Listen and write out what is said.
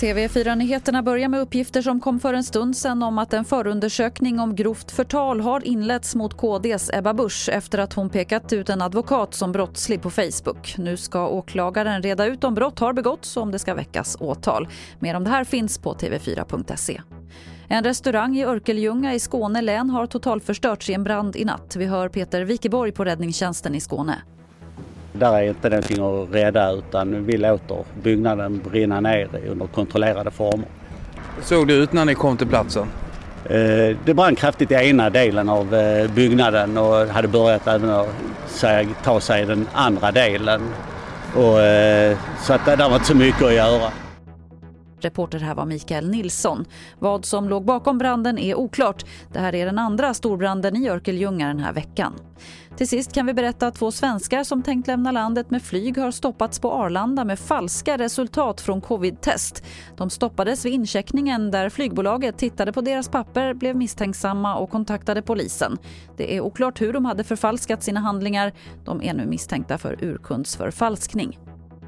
TV4-nyheterna börjar med uppgifter som kom för en stund sedan om att en förundersökning om grovt förtal har inletts mot KDs Ebba Busch efter att hon pekat ut en advokat som brottslig på Facebook. Nu ska åklagaren reda ut om brott har begåtts och om det ska väckas åtal. Mer om det här finns på tv4.se. En restaurang i Örkelljunga i Skåne län har totalförstörts i en brand i natt. Vi hör Peter Wikeborg på räddningstjänsten i Skåne. Där är inte någonting att rädda utan vi låter byggnaden brinna ner under kontrollerade former. Såg du ut när ni kom till platsen? Eh, det brann kraftigt i ena delen av eh, byggnaden och hade börjat även att ta sig i den andra delen. Och, eh, så att det var inte så mycket att göra. Reporter här var Mikael Nilsson. Vad som låg bakom branden är oklart. Det här är den andra storbranden i Örkelljunga den här veckan. Till sist kan vi berätta att två svenskar som tänkt lämna landet med flyg har stoppats på Arlanda med falska resultat från covid-test. De stoppades vid incheckningen där flygbolaget tittade på deras papper, blev misstänksamma och kontaktade polisen. Det är oklart hur de hade förfalskat sina handlingar. De är nu misstänkta för urkundsförfalskning.